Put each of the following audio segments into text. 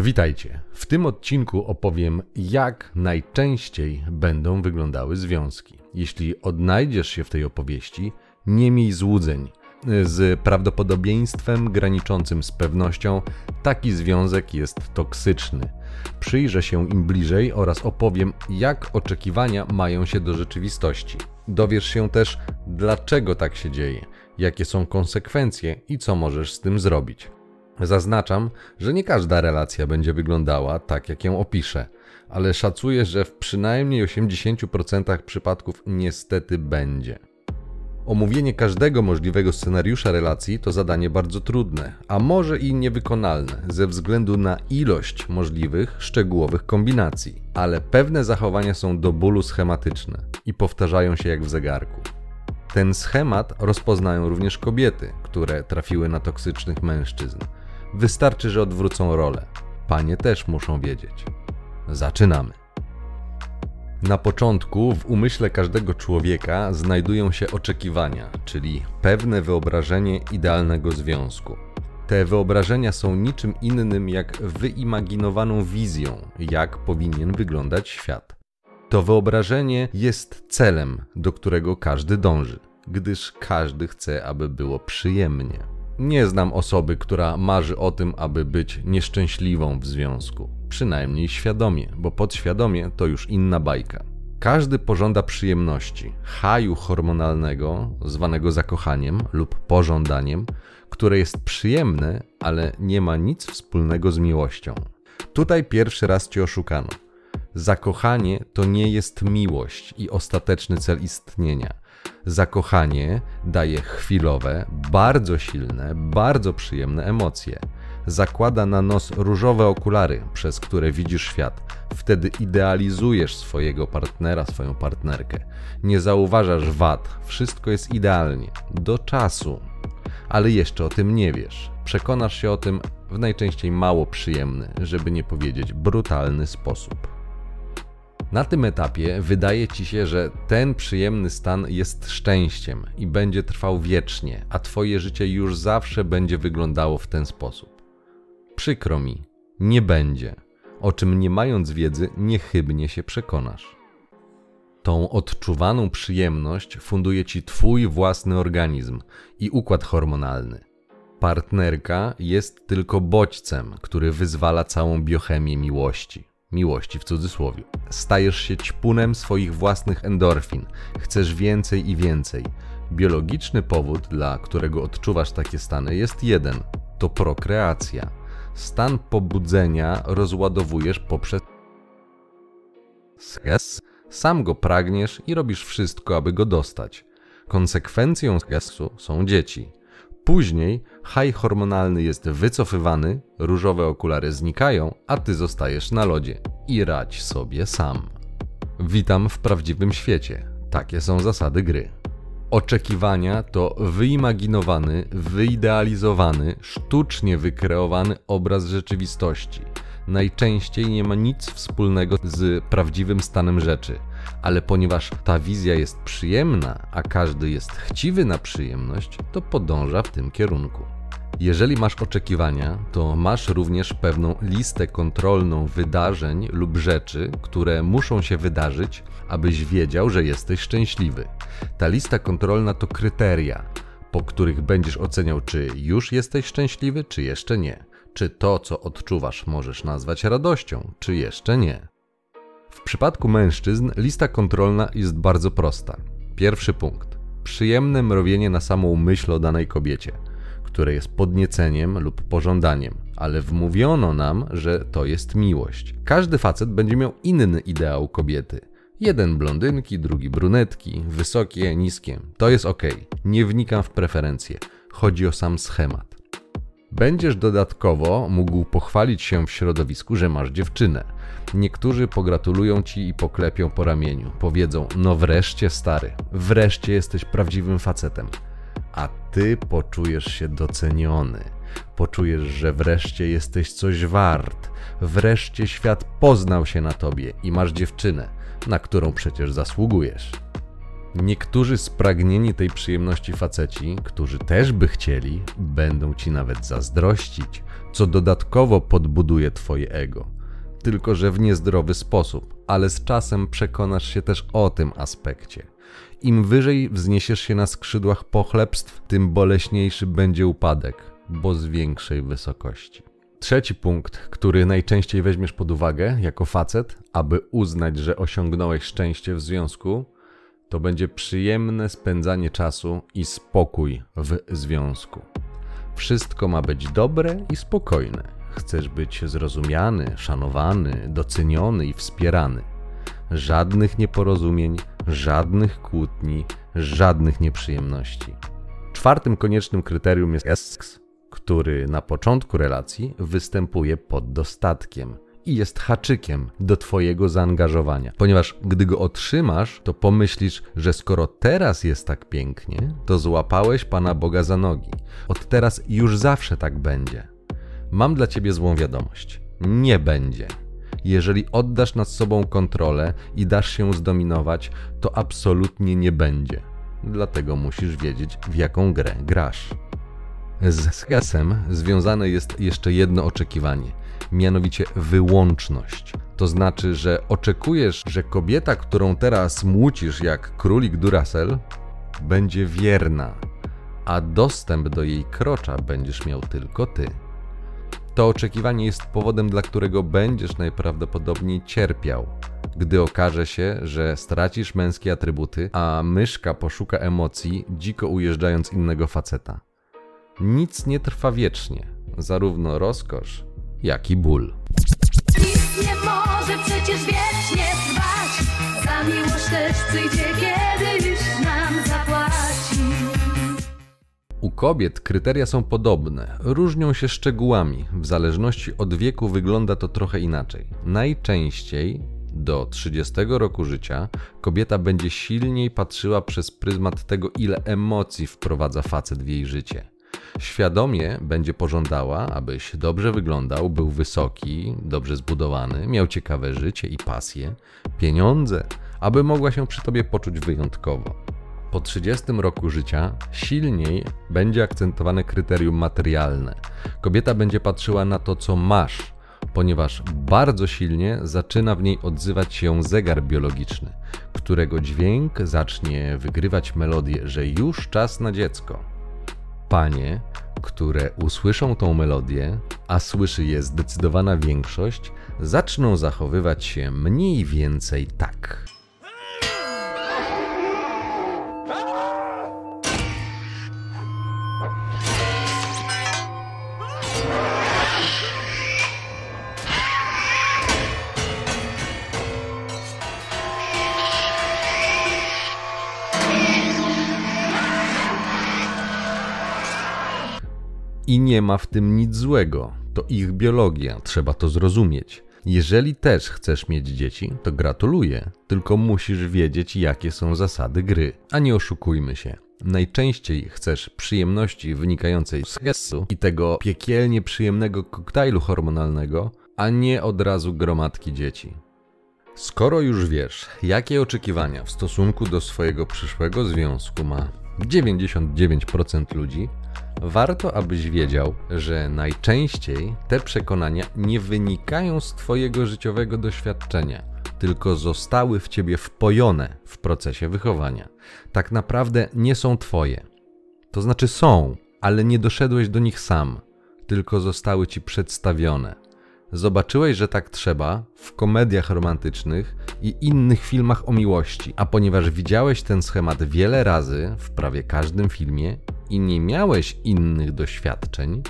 Witajcie. W tym odcinku opowiem, jak najczęściej będą wyglądały związki. Jeśli odnajdziesz się w tej opowieści, nie miej złudzeń. Z prawdopodobieństwem graniczącym z pewnością, taki związek jest toksyczny. Przyjrzę się im bliżej oraz opowiem, jak oczekiwania mają się do rzeczywistości. Dowiesz się też, dlaczego tak się dzieje, jakie są konsekwencje i co możesz z tym zrobić. Zaznaczam, że nie każda relacja będzie wyglądała tak, jak ją opiszę, ale szacuję, że w przynajmniej 80% przypadków niestety będzie. Omówienie każdego możliwego scenariusza relacji to zadanie bardzo trudne, a może i niewykonalne ze względu na ilość możliwych, szczegółowych kombinacji, ale pewne zachowania są do bólu schematyczne i powtarzają się jak w zegarku. Ten schemat rozpoznają również kobiety, które trafiły na toksycznych mężczyzn. Wystarczy, że odwrócą rolę. Panie też muszą wiedzieć. Zaczynamy. Na początku w umyśle każdego człowieka znajdują się oczekiwania, czyli pewne wyobrażenie idealnego związku. Te wyobrażenia są niczym innym jak wyimaginowaną wizją, jak powinien wyglądać świat. To wyobrażenie jest celem, do którego każdy dąży, gdyż każdy chce, aby było przyjemnie. Nie znam osoby, która marzy o tym, aby być nieszczęśliwą w związku. Przynajmniej świadomie, bo podświadomie to już inna bajka. Każdy pożąda przyjemności, haju hormonalnego, zwanego zakochaniem lub pożądaniem, które jest przyjemne, ale nie ma nic wspólnego z miłością. Tutaj pierwszy raz cię oszukano. Zakochanie to nie jest miłość i ostateczny cel istnienia. Zakochanie daje chwilowe, bardzo silne, bardzo przyjemne emocje. Zakłada na nos różowe okulary, przez które widzisz świat. Wtedy idealizujesz swojego partnera, swoją partnerkę. Nie zauważasz wad, wszystko jest idealnie. Do czasu. Ale jeszcze o tym nie wiesz. Przekonasz się o tym w najczęściej mało przyjemny, żeby nie powiedzieć brutalny sposób. Na tym etapie wydaje ci się, że ten przyjemny stan jest szczęściem i będzie trwał wiecznie, a twoje życie już zawsze będzie wyglądało w ten sposób. Przykro mi, nie będzie, o czym nie mając wiedzy niechybnie się przekonasz. Tą odczuwaną przyjemność funduje ci twój własny organizm i układ hormonalny. Partnerka jest tylko bodźcem, który wyzwala całą biochemię miłości miłości w cudzysłowie. Stajesz się ćpunem swoich własnych endorfin, chcesz więcej i więcej. Biologiczny powód, dla którego odczuwasz takie stany, jest jeden to prokreacja. Stan pobudzenia rozładowujesz poprzez stres, sam go pragniesz i robisz wszystko, aby go dostać. Konsekwencją stresu są dzieci. Później haj hormonalny jest wycofywany, różowe okulary znikają, a ty zostajesz na lodzie i radź sobie sam. Witam w prawdziwym świecie. Takie są zasady gry. Oczekiwania to wyimaginowany, wyidealizowany, sztucznie wykreowany obraz rzeczywistości. Najczęściej nie ma nic wspólnego z prawdziwym stanem rzeczy ale ponieważ ta wizja jest przyjemna, a każdy jest chciwy na przyjemność, to podąża w tym kierunku. Jeżeli masz oczekiwania, to masz również pewną listę kontrolną wydarzeń lub rzeczy, które muszą się wydarzyć, abyś wiedział, że jesteś szczęśliwy. Ta lista kontrolna to kryteria, po których będziesz oceniał, czy już jesteś szczęśliwy, czy jeszcze nie. Czy to, co odczuwasz, możesz nazwać radością, czy jeszcze nie. W przypadku mężczyzn lista kontrolna jest bardzo prosta. Pierwszy punkt. Przyjemne mrowienie na samą myśl o danej kobiecie, które jest podnieceniem lub pożądaniem, ale wmówiono nam, że to jest miłość. Każdy facet będzie miał inny ideał kobiety. Jeden blondynki, drugi brunetki, wysokie, niskie. To jest ok. Nie wnikam w preferencje. Chodzi o sam schemat. Będziesz dodatkowo mógł pochwalić się w środowisku, że masz dziewczynę. Niektórzy pogratulują ci i poklepią po ramieniu. Powiedzą: No wreszcie, stary, wreszcie jesteś prawdziwym facetem. A ty poczujesz się doceniony. Poczujesz, że wreszcie jesteś coś wart. Wreszcie świat poznał się na tobie i masz dziewczynę, na którą przecież zasługujesz. Niektórzy spragnieni tej przyjemności faceci, którzy też by chcieli, będą ci nawet zazdrościć, co dodatkowo podbuduje twoje ego. Tylko, że w niezdrowy sposób, ale z czasem przekonasz się też o tym aspekcie. Im wyżej wzniesiesz się na skrzydłach pochlebstw, tym boleśniejszy będzie upadek, bo z większej wysokości. Trzeci punkt, który najczęściej weźmiesz pod uwagę jako facet, aby uznać, że osiągnąłeś szczęście w związku, to będzie przyjemne spędzanie czasu i spokój w związku. Wszystko ma być dobre i spokojne. Chcesz być zrozumiany, szanowany, doceniony i wspierany. Żadnych nieporozumień, żadnych kłótni, żadnych nieprzyjemności. Czwartym koniecznym kryterium jest seks, który na początku relacji występuje pod dostatkiem i jest haczykiem do Twojego zaangażowania. Ponieważ gdy go otrzymasz, to pomyślisz, że skoro teraz jest tak pięknie, to złapałeś Pana Boga za nogi. Od teraz już zawsze tak będzie. Mam dla Ciebie złą wiadomość. Nie będzie. Jeżeli oddasz nad sobą kontrolę i dasz się zdominować, to absolutnie nie będzie. Dlatego musisz wiedzieć, w jaką grę grasz. Z skesem związane jest jeszcze jedno oczekiwanie, mianowicie wyłączność. To znaczy, że oczekujesz, że kobieta, którą teraz młócisz jak królik Duracell, będzie wierna, a dostęp do jej krocza będziesz miał tylko ty. To oczekiwanie jest powodem, dla którego będziesz najprawdopodobniej cierpiał, gdy okaże się, że stracisz męskie atrybuty, a myszka poszuka emocji, dziko ujeżdżając innego faceta. Nic nie trwa wiecznie, zarówno rozkosz, jak i ból. Nic nie może przecież wiecznie trwać. Za miłość też przyjdzie kiedyś nam zapłaci. U kobiet kryteria są podobne, różnią się szczegółami. W zależności od wieku wygląda to trochę inaczej. Najczęściej do 30 roku życia kobieta będzie silniej patrzyła przez pryzmat tego, ile emocji wprowadza facet w jej życie. Świadomie będzie pożądała, abyś dobrze wyglądał, był wysoki, dobrze zbudowany, miał ciekawe życie i pasję, pieniądze, aby mogła się przy tobie poczuć wyjątkowo. Po 30 roku życia silniej będzie akcentowane kryterium materialne. Kobieta będzie patrzyła na to, co masz, ponieważ bardzo silnie zaczyna w niej odzywać się zegar biologiczny, którego dźwięk zacznie wygrywać melodię, że już czas na dziecko. Panie, które usłyszą tą melodię, a słyszy je zdecydowana większość, zaczną zachowywać się mniej więcej tak. I nie ma w tym nic złego. To ich biologia, trzeba to zrozumieć. Jeżeli też chcesz mieć dzieci, to gratuluję, tylko musisz wiedzieć, jakie są zasady gry. A nie oszukujmy się. Najczęściej chcesz przyjemności wynikającej z stresu i tego piekielnie przyjemnego koktajlu hormonalnego, a nie od razu gromadki dzieci. Skoro już wiesz, jakie oczekiwania w stosunku do swojego przyszłego związku ma 99% ludzi, warto abyś wiedział, że najczęściej te przekonania nie wynikają z Twojego życiowego doświadczenia, tylko zostały w Ciebie wpojone w procesie wychowania. Tak naprawdę nie są Twoje. To znaczy są, ale nie doszedłeś do nich sam, tylko zostały Ci przedstawione. Zobaczyłeś, że tak trzeba w komediach romantycznych i innych filmach o miłości, a ponieważ widziałeś ten schemat wiele razy w prawie każdym filmie i nie miałeś innych doświadczeń,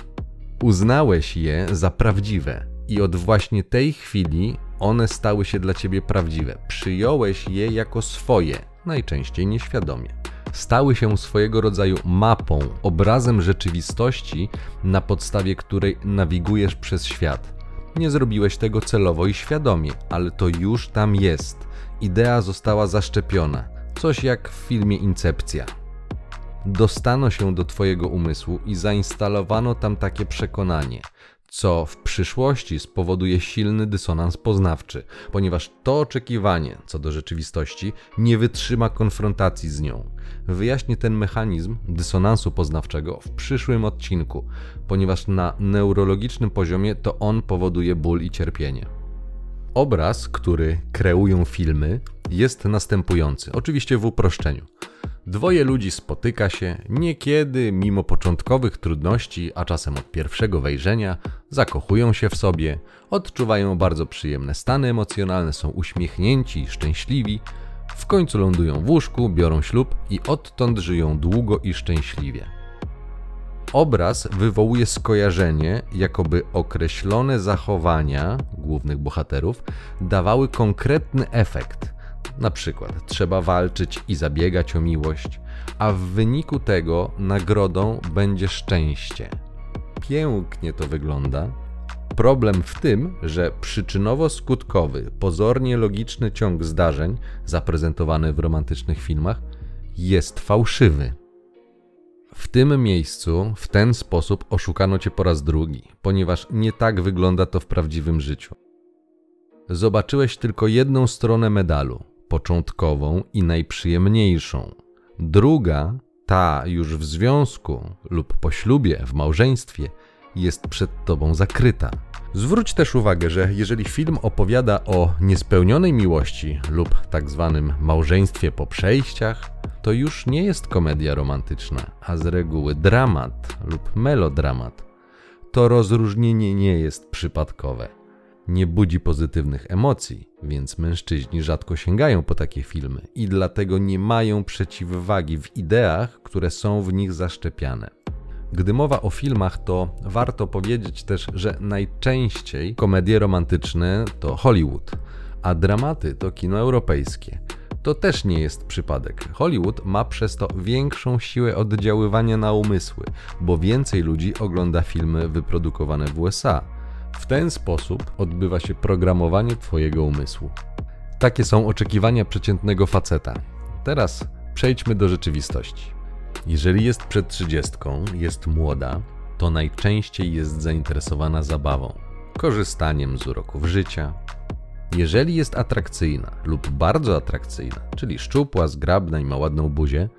uznałeś je za prawdziwe i od właśnie tej chwili one stały się dla ciebie prawdziwe. Przyjąłeś je jako swoje, najczęściej nieświadomie. Stały się swojego rodzaju mapą, obrazem rzeczywistości, na podstawie której nawigujesz przez świat nie zrobiłeś tego celowo i świadomie, ale to już tam jest. Idea została zaszczepiona. Coś jak w filmie Incepcja. Dostano się do Twojego umysłu i zainstalowano tam takie przekonanie. Co w przyszłości spowoduje silny dysonans poznawczy, ponieważ to oczekiwanie co do rzeczywistości nie wytrzyma konfrontacji z nią. Wyjaśnię ten mechanizm dysonansu poznawczego w przyszłym odcinku, ponieważ na neurologicznym poziomie to on powoduje ból i cierpienie. Obraz, który kreują filmy, jest następujący, oczywiście w uproszczeniu. Dwoje ludzi spotyka się, niekiedy, mimo początkowych trudności, a czasem od pierwszego wejrzenia, zakochują się w sobie, odczuwają bardzo przyjemne stany emocjonalne, są uśmiechnięci szczęśliwi, w końcu lądują w łóżku, biorą ślub i odtąd żyją długo i szczęśliwie. Obraz wywołuje skojarzenie, jakoby określone zachowania głównych bohaterów dawały konkretny efekt. Na przykład trzeba walczyć i zabiegać o miłość, a w wyniku tego nagrodą będzie szczęście. Pięknie to wygląda. Problem w tym, że przyczynowo-skutkowy, pozornie logiczny ciąg zdarzeń zaprezentowany w romantycznych filmach jest fałszywy. W tym miejscu w ten sposób oszukano cię po raz drugi, ponieważ nie tak wygląda to w prawdziwym życiu. Zobaczyłeś tylko jedną stronę medalu, początkową i najprzyjemniejszą. Druga, ta już w związku lub po ślubie, w małżeństwie, jest przed tobą zakryta. Zwróć też uwagę, że jeżeli film opowiada o niespełnionej miłości lub tak zwanym małżeństwie po przejściach, to już nie jest komedia romantyczna, a z reguły dramat lub melodramat. To rozróżnienie nie jest przypadkowe. Nie budzi pozytywnych emocji, więc mężczyźni rzadko sięgają po takie filmy i dlatego nie mają przeciwwagi w ideach, które są w nich zaszczepiane. Gdy mowa o filmach, to warto powiedzieć też, że najczęściej komedie romantyczne to Hollywood, a dramaty to kino europejskie. To też nie jest przypadek. Hollywood ma przez to większą siłę oddziaływania na umysły, bo więcej ludzi ogląda filmy wyprodukowane w USA. W ten sposób odbywa się programowanie Twojego umysłu. Takie są oczekiwania przeciętnego faceta. Teraz przejdźmy do rzeczywistości. Jeżeli jest przed trzydziestką, jest młoda, to najczęściej jest zainteresowana zabawą, korzystaniem z uroków życia. Jeżeli jest atrakcyjna lub bardzo atrakcyjna, czyli szczupła, zgrabna i ma ładną buzię,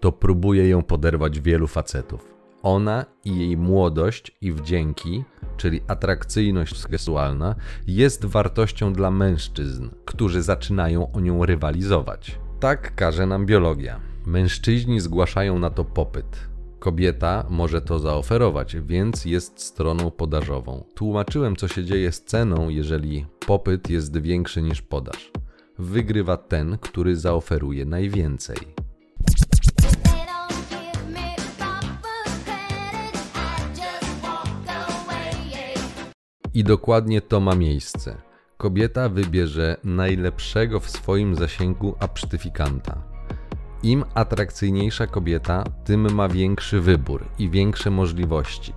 to próbuje ją poderwać wielu facetów. Ona i jej młodość i wdzięki, czyli atrakcyjność seksualna, jest wartością dla mężczyzn, którzy zaczynają o nią rywalizować. Tak każe nam biologia. Mężczyźni zgłaszają na to popyt. Kobieta może to zaoferować, więc jest stroną podażową. Tłumaczyłem, co się dzieje z ceną, jeżeli popyt jest większy niż podaż. Wygrywa ten, który zaoferuje najwięcej. I dokładnie to ma miejsce. Kobieta wybierze najlepszego w swoim zasięgu absztyfikanta. Im atrakcyjniejsza kobieta, tym ma większy wybór i większe możliwości.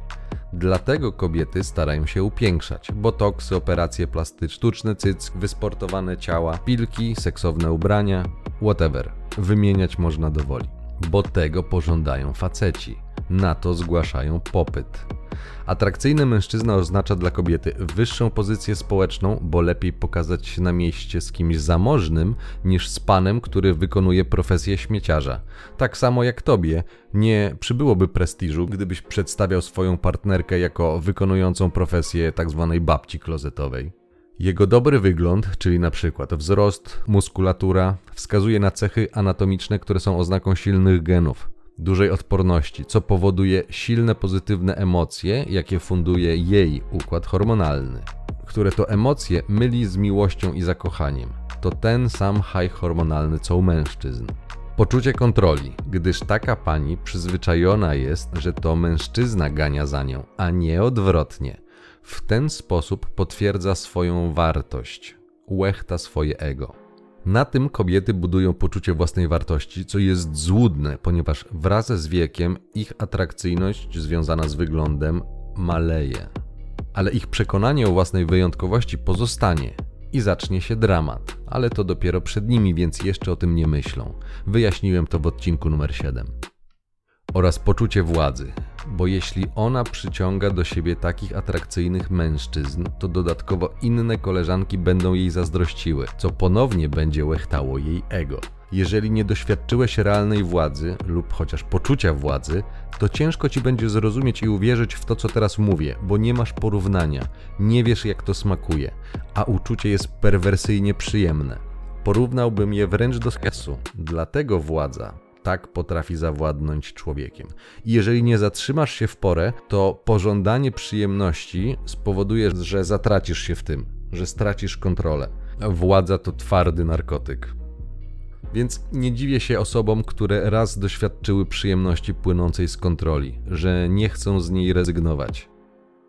Dlatego kobiety starają się upiększać. Botoksy, operacje plastyczne, sztuczny cyck, wysportowane ciała, pilki, seksowne ubrania, whatever. Wymieniać można do woli. Bo tego pożądają faceci. Na to zgłaszają popyt. Atrakcyjny mężczyzna oznacza dla kobiety wyższą pozycję społeczną, bo lepiej pokazać się na mieście z kimś zamożnym niż z panem, który wykonuje profesję śmieciarza. Tak samo jak tobie, nie przybyłoby prestiżu, gdybyś przedstawiał swoją partnerkę jako wykonującą profesję tzw. babci klozetowej. Jego dobry wygląd, czyli na przykład wzrost, muskulatura, wskazuje na cechy anatomiczne, które są oznaką silnych genów dużej odporności, co powoduje silne pozytywne emocje, jakie funduje jej układ hormonalny, które to emocje myli z miłością i zakochaniem. To ten sam high hormonalny co u mężczyzn. Poczucie kontroli, gdyż taka pani przyzwyczajona jest, że to mężczyzna gania za nią, a nie odwrotnie. W ten sposób potwierdza swoją wartość, łechta swoje ego. Na tym kobiety budują poczucie własnej wartości, co jest złudne, ponieważ wraz z wiekiem ich atrakcyjność związana z wyglądem maleje. Ale ich przekonanie o własnej wyjątkowości pozostanie i zacznie się dramat, ale to dopiero przed nimi, więc jeszcze o tym nie myślą. Wyjaśniłem to w odcinku numer 7. oraz poczucie władzy, bo jeśli ona przyciąga do siebie takich atrakcyjnych mężczyzn, to dodatkowo inne koleżanki będą jej zazdrościły, co ponownie będzie łechtało jej ego. Jeżeli nie doświadczyłeś realnej władzy lub chociaż poczucia władzy, to ciężko ci będzie zrozumieć i uwierzyć w to, co teraz mówię, bo nie masz porównania, nie wiesz jak to smakuje, a uczucie jest perwersyjnie przyjemne. Porównałbym je wręcz do seksu, dlatego władza tak potrafi zawładnąć człowiekiem. I jeżeli nie zatrzymasz się w porę, to pożądanie przyjemności spowoduje, że zatracisz się w tym, że stracisz kontrolę. Władza to twardy narkotyk. Więc nie dziwię się osobom, które raz doświadczyły przyjemności płynącej z kontroli, że nie chcą z niej rezygnować.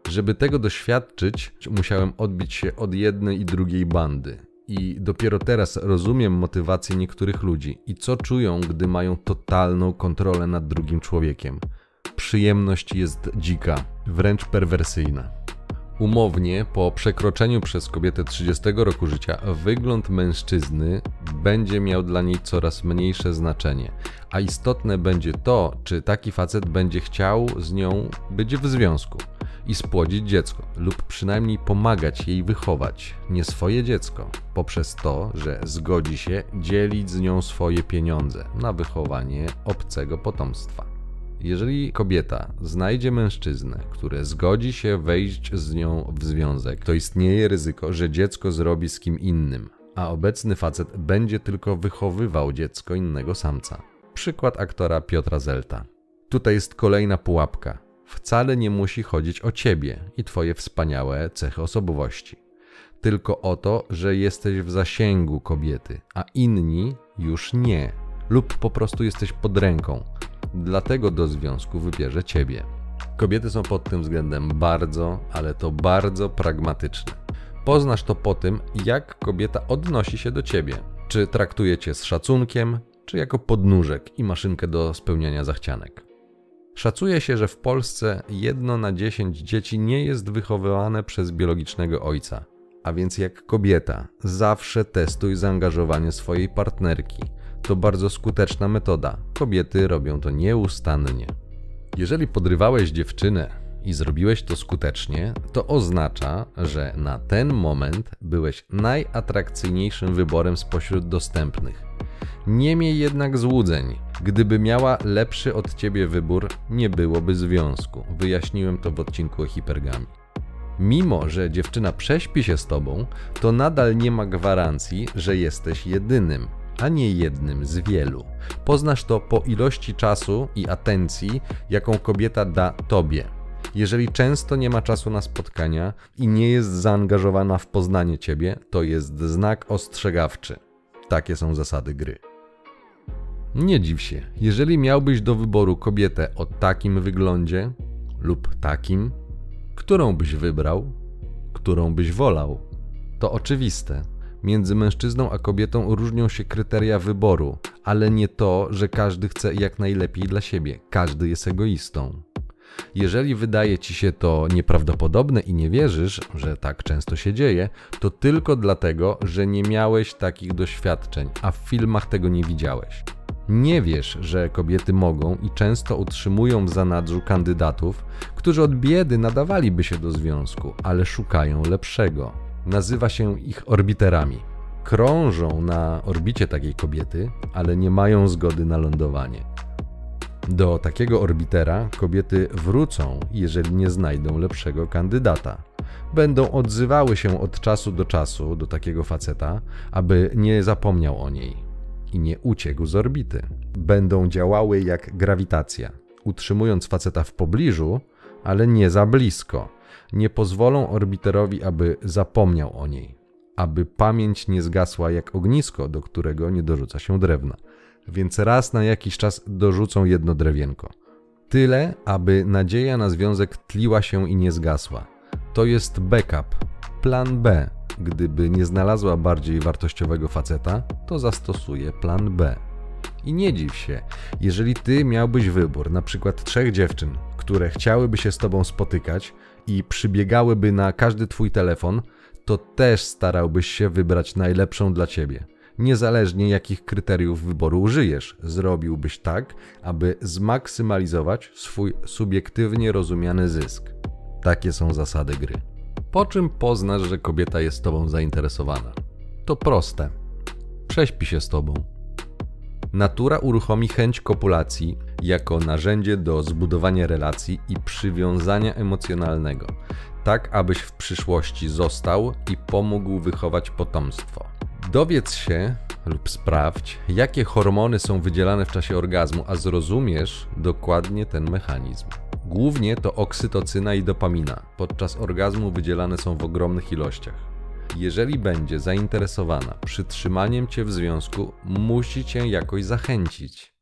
Żeby tego doświadczyć, musiałem odbić się od jednej i drugiej bandy. I dopiero teraz rozumiem motywację niektórych ludzi i co czują, gdy mają totalną kontrolę nad drugim człowiekiem. Przyjemność jest dzika, wręcz perwersyjna. Umownie, po przekroczeniu przez kobietę 30 roku życia, wygląd mężczyzny będzie miał dla niej coraz mniejsze znaczenie, a istotne będzie to, czy taki facet będzie chciał z nią być w związku i spłodzić dziecko, lub przynajmniej pomagać jej wychować nie swoje dziecko, poprzez to, że zgodzi się dzielić z nią swoje pieniądze na wychowanie obcego potomstwa. Jeżeli kobieta znajdzie mężczyznę, który zgodzi się wejść z nią w związek, to istnieje ryzyko, że dziecko zrobi z kim innym, a obecny facet będzie tylko wychowywał dziecko innego samca. Przykład aktora Piotra Zelta. Tutaj jest kolejna pułapka. Wcale nie musi chodzić o ciebie i twoje wspaniałe cechy osobowości. Tylko o to, że jesteś w zasięgu kobiety, a inni już nie, lub po prostu jesteś pod ręką dlatego do związku wybierze ciebie. Kobiety są pod tym względem bardzo, ale to bardzo pragmatyczne. Poznasz to po tym, jak kobieta odnosi się do ciebie. Czy traktuje cię z szacunkiem, czy jako podnóżek i maszynkę do spełniania zachcianek. Szacuje się, że w Polsce jedno na dziesięć dzieci nie jest wychowywane przez biologicznego ojca. A więc jak kobieta, zawsze testuj zaangażowanie swojej partnerki – to bardzo skuteczna metoda. Kobiety robią to nieustannie. Jeżeli podrywałeś dziewczynę i zrobiłeś to skutecznie, to oznacza, że na ten moment byłeś najatrakcyjniejszym wyborem spośród dostępnych. Nie miej jednak złudzeń. Gdyby miała lepszy od ciebie wybór, nie byłoby związku. Wyjaśniłem to w odcinku o hipergami. Mimo, że dziewczyna prześpi się z tobą, to nadal nie ma gwarancji, że jesteś jedynym a nie jednym z wielu. Poznasz to po ilości czasu i atencji, jaką kobieta da tobie. Jeżeli często nie ma czasu na spotkania i nie jest zaangażowana w poznanie ciebie, to jest znak ostrzegawczy. Takie są zasady gry. Nie dziw się, jeżeli miałbyś do wyboru kobietę o takim wyglądzie lub takim, którą byś wybrał, którą byś wolał. To oczywiste. Między mężczyzną a kobietą różnią się kryteria wyboru, ale nie to, że każdy chce jak najlepiej dla siebie. Każdy jest egoistą. Jeżeli wydaje ci się to nieprawdopodobne i nie wierzysz, że tak często się dzieje, to tylko dlatego, że nie miałeś takich doświadczeń, a w filmach tego nie widziałeś. Nie wiesz, że kobiety mogą i często utrzymują w zanadrzu kandydatów, którzy od biedy nadawaliby się do związku, ale szukają lepszego. Nazywa się ich orbiterami. Krążą na orbicie takiej kobiety, ale nie mają zgody na lądowanie. Do takiego orbitera kobiety wrócą, jeżeli nie znajdą lepszego kandydata. Będą odzywały się od czasu do czasu do takiego faceta, aby nie zapomniał o niej i nie uciekł z orbity. Będą działały jak grawitacja, utrzymując faceta w pobliżu, ale nie za blisko nie pozwolą orbiterowi, aby zapomniał o niej, aby pamięć nie zgasła jak ognisko, do którego nie dorzuca się drewna. Więc raz na jakiś czas dorzucą jedno drewienko. Tyle, aby nadzieja na związek tliła się i nie zgasła. To jest backup, plan B. Gdyby nie znalazła bardziej wartościowego faceta, to zastosuje plan B. I nie dziw się, jeżeli ty miałbyś wybór, na przykład trzech dziewczyn, które chciałyby się z tobą spotykać, i przybiegałyby na każdy twój telefon, to też starałbyś się wybrać najlepszą dla ciebie. niezależnie jakich kryteriów wyboru użyjesz. Zrobiłbyś tak, aby zmaksymalizować swój subiektywnie rozumiany zysk. Takie są zasady gry. Po czym poznasz, że kobieta jest tobą zainteresowana? To proste. Prześpi się z tobą. Natura uruchomi chęć kopulacji jako narzędzie do zbudowania relacji i przywiązania emocjonalnego, tak abyś w przyszłości został i pomógł wychować potomstwo. Dowiedz się lub sprawdź, jakie hormony są wydzielane w czasie orgazmu, a zrozumiesz dokładnie ten mechanizm. Głównie to oksytocyna i dopamina. Podczas orgazmu wydzielane są w ogromnych ilościach. Jeżeli będzie zainteresowana przytrzymaniem cię w związku, musi cię jakoś zachęcić.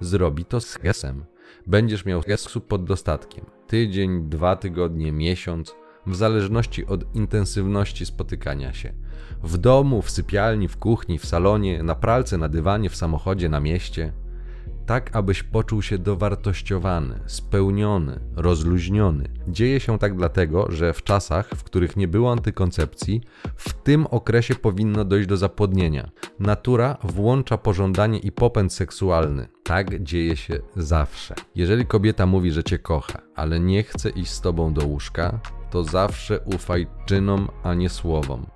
Zrobi to z gesem. Będziesz miał gesu pod dostatkiem. Tydzień, dwa tygodnie, miesiąc, w zależności od intensywności spotykania się. W domu, w sypialni, w kuchni, w salonie, na pralce, na dywanie, w samochodzie, na mieście – tak abyś poczuł się dowartościowany, spełniony, rozluźniony. Dzieje się tak dlatego, że w czasach, w których nie było antykoncepcji, w tym okresie powinno dojść do zapłodnienia. Natura włącza pożądanie i popęd seksualny. Tak dzieje się zawsze. Jeżeli kobieta mówi, że cię kocha, ale nie chce iść z tobą do łóżka, to zawsze ufaj czynom, a nie słowom.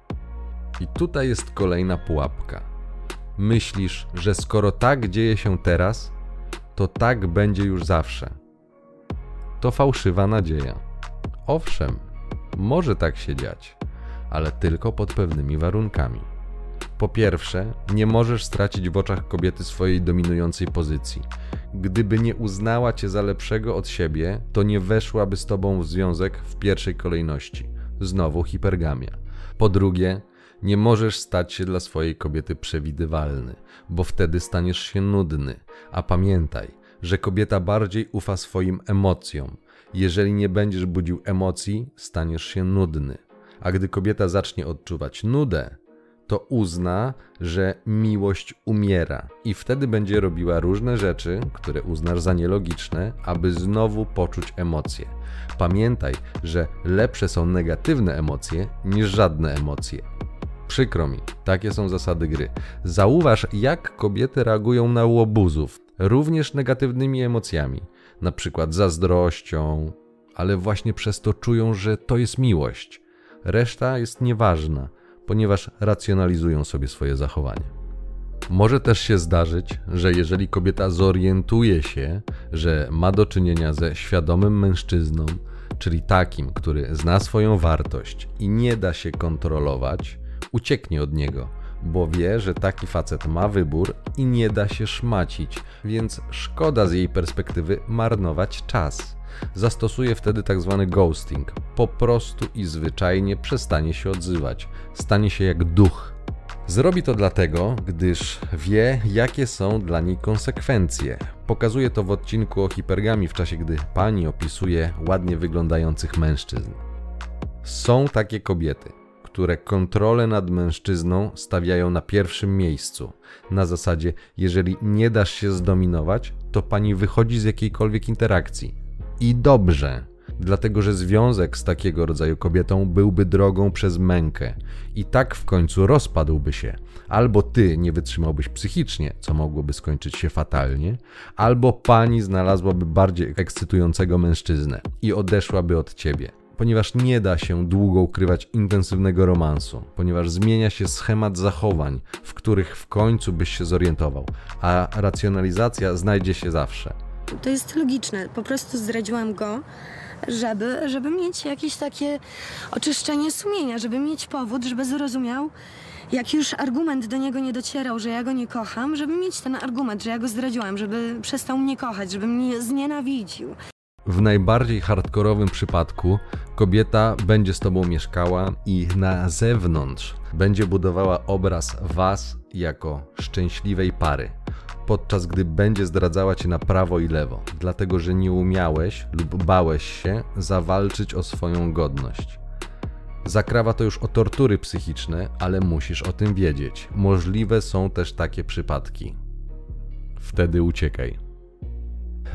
I tutaj jest kolejna pułapka. Myślisz, że skoro tak dzieje się teraz, to tak będzie już zawsze. To fałszywa nadzieja. Owszem, może tak się dziać, ale tylko pod pewnymi warunkami. Po pierwsze, nie możesz stracić w oczach kobiety swojej dominującej pozycji. Gdyby nie uznała cię za lepszego od siebie, to nie weszłaby z tobą w związek w pierwszej kolejności. Znowu hipergamia. Po drugie, nie możesz stać się dla swojej kobiety przewidywalny, bo wtedy staniesz się nudny. A pamiętaj, że kobieta bardziej ufa swoim emocjom. Jeżeli nie będziesz budził emocji, staniesz się nudny. A gdy kobieta zacznie odczuwać nudę, to uzna, że miłość umiera i wtedy będzie robiła różne rzeczy, które uznasz za nielogiczne, aby znowu poczuć emocje. Pamiętaj, że lepsze są negatywne emocje niż żadne emocje. Przykro mi, takie są zasady gry. Zauważ, jak kobiety reagują na łobuzów, również negatywnymi emocjami, na przykład zazdrością, ale właśnie przez to czują, że to jest miłość. Reszta jest nieważna, ponieważ racjonalizują sobie swoje zachowanie. Może też się zdarzyć, że jeżeli kobieta zorientuje się, że ma do czynienia ze świadomym mężczyzną, czyli takim, który zna swoją wartość i nie da się kontrolować, ucieknie od niego, bo wie, że taki facet ma wybór i nie da się szmacić, więc szkoda z jej perspektywy marnować czas. Zastosuje wtedy tak zwany ghosting. Po prostu i zwyczajnie przestanie się odzywać. Stanie się jak duch. Zrobi to dlatego, gdyż wie, jakie są dla niej konsekwencje. Pokazuje to w odcinku o hipergami, w czasie gdy pani opisuje ładnie wyglądających mężczyzn. Są takie kobiety, które kontrolę nad mężczyzną stawiają na pierwszym miejscu. Na zasadzie, jeżeli nie dasz się zdominować, to pani wychodzi z jakiejkolwiek interakcji. I dobrze, dlatego że związek z takiego rodzaju kobietą byłby drogą przez mękę i tak w końcu rozpadłby się. Albo ty nie wytrzymałbyś psychicznie, co mogłoby skończyć się fatalnie, albo pani znalazłaby bardziej ekscytującego mężczyznę i odeszłaby od ciebie ponieważ nie da się długo ukrywać intensywnego romansu, ponieważ zmienia się schemat zachowań, w których w końcu byś się zorientował, a racjonalizacja znajdzie się zawsze. To jest logiczne. Po prostu zdradziłam go, żeby, żeby mieć jakieś takie oczyszczenie sumienia, żeby mieć powód, żeby zrozumiał, jak już argument do niego nie docierał, że ja go nie kocham, żeby mieć ten argument, że ja go zdradziłam, żeby przestał mnie kochać, żeby mnie znienawidził. W najbardziej hardkorowym przypadku kobieta będzie z tobą mieszkała i na zewnątrz będzie budowała obraz was jako szczęśliwej pary, podczas gdy będzie zdradzała cię na prawo i lewo, dlatego że nie umiałeś lub bałeś się zawalczyć o swoją godność. Zakrawa to już o tortury psychiczne, ale musisz o tym wiedzieć. Możliwe są też takie przypadki. Wtedy uciekaj.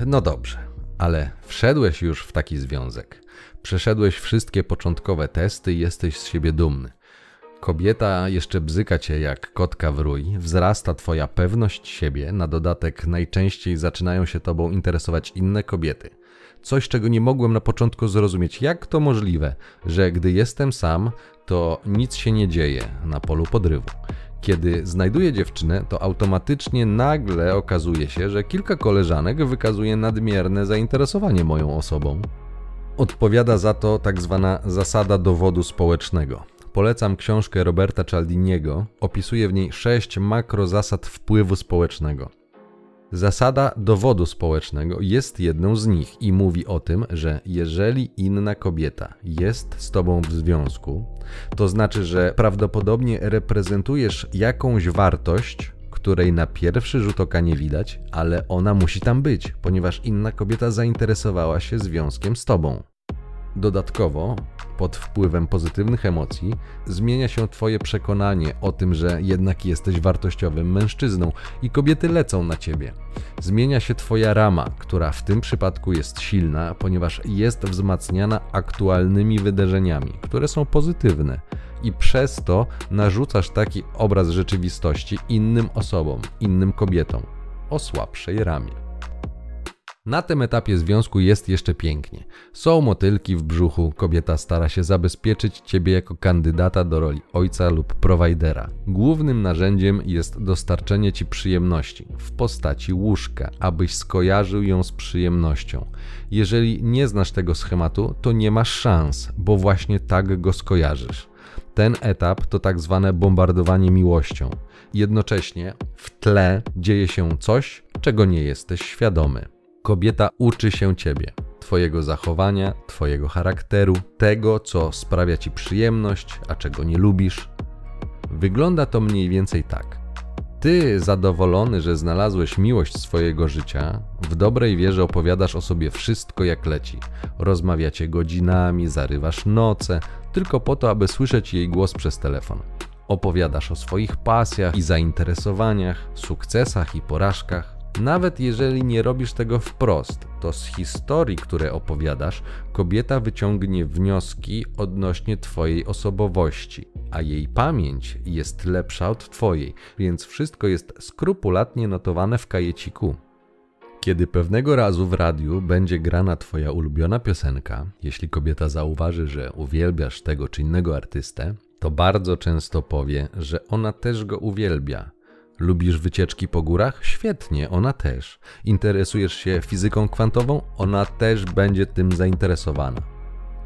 No dobrze. Ale wszedłeś już w taki związek. Przeszedłeś wszystkie początkowe testy i jesteś z siebie dumny. kobieta jeszcze bzyka cię jak kotka w rój, wzrasta twoja pewność siebie, na dodatek najczęściej zaczynają się tobą interesować inne kobiety. Coś, czego nie mogłem na początku zrozumieć, jak to możliwe, że gdy jestem sam, to nic się nie dzieje na polu podrywu. Kiedy znajduję dziewczynę, to automatycznie nagle okazuje się, że kilka koleżanek wykazuje nadmierne zainteresowanie moją osobą. Odpowiada za to tak zwana zasada dowodu społecznego. Polecam książkę Roberta Cialdiniego, opisuje w niej sześć makrozasad wpływu społecznego. Zasada dowodu społecznego jest jedną z nich i mówi o tym, że jeżeli inna kobieta jest z tobą w związku, to znaczy, że prawdopodobnie reprezentujesz jakąś wartość, której na pierwszy rzut oka nie widać, ale ona musi tam być, ponieważ inna kobieta zainteresowała się związkiem z tobą. Dodatkowo, pod wpływem pozytywnych emocji, zmienia się Twoje przekonanie o tym, że jednak jesteś wartościowym mężczyzną i kobiety lecą na Ciebie. Zmienia się Twoja rama, która w tym przypadku jest silna, ponieważ jest wzmacniana aktualnymi wydarzeniami, które są pozytywne. I przez to narzucasz taki obraz rzeczywistości innym osobom, innym kobietom o słabszej ramie. Na tym etapie związku jest jeszcze pięknie. Są motylki w brzuchu, kobieta stara się zabezpieczyć ciebie jako kandydata do roli ojca lub prowajdera. Głównym narzędziem jest dostarczenie ci przyjemności w postaci łóżka, abyś skojarzył ją z przyjemnością. Jeżeli nie znasz tego schematu, to nie masz szans, bo właśnie tak go skojarzysz. Ten etap to tak zwane bombardowanie miłością. Jednocześnie w tle dzieje się coś, czego nie jesteś świadomy. Kobieta uczy się ciebie, twojego zachowania, twojego charakteru, tego, co sprawia ci przyjemność, a czego nie lubisz. Wygląda to mniej więcej tak. Ty, zadowolony, że znalazłeś miłość swojego życia, w dobrej wierze opowiadasz o sobie wszystko jak leci. Rozmawiacie godzinami, zarywasz noce, tylko po to, aby słyszeć jej głos przez telefon. Opowiadasz o swoich pasjach i zainteresowaniach, sukcesach i porażkach. Nawet jeżeli nie robisz tego wprost, to z historii, które opowiadasz, kobieta wyciągnie wnioski odnośnie Twojej osobowości, a jej pamięć jest lepsza od Twojej, więc wszystko jest skrupulatnie notowane w kajeciku. Kiedy pewnego razu w radiu będzie grana Twoja ulubiona piosenka, jeśli kobieta zauważy, że uwielbiasz tego czy innego artystę, to bardzo często powie, że ona też go uwielbia Lubisz wycieczki po górach? Świetnie, ona też. Interesujesz się fizyką kwantową? Ona też będzie tym zainteresowana.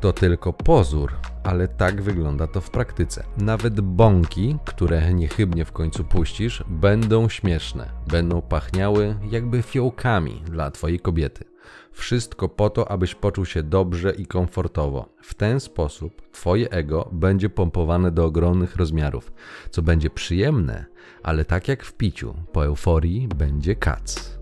To tylko pozór, ale tak wygląda to w praktyce. Nawet bąki, które niechybnie w końcu puścisz, będą śmieszne, będą pachniały jakby fiołkami dla twojej kobiety. Wszystko po to, abyś poczuł się dobrze i komfortowo. W ten sposób twoje ego będzie pompowane do ogromnych rozmiarów, co będzie przyjemne, ale tak jak w piciu, po euforii będzie kac.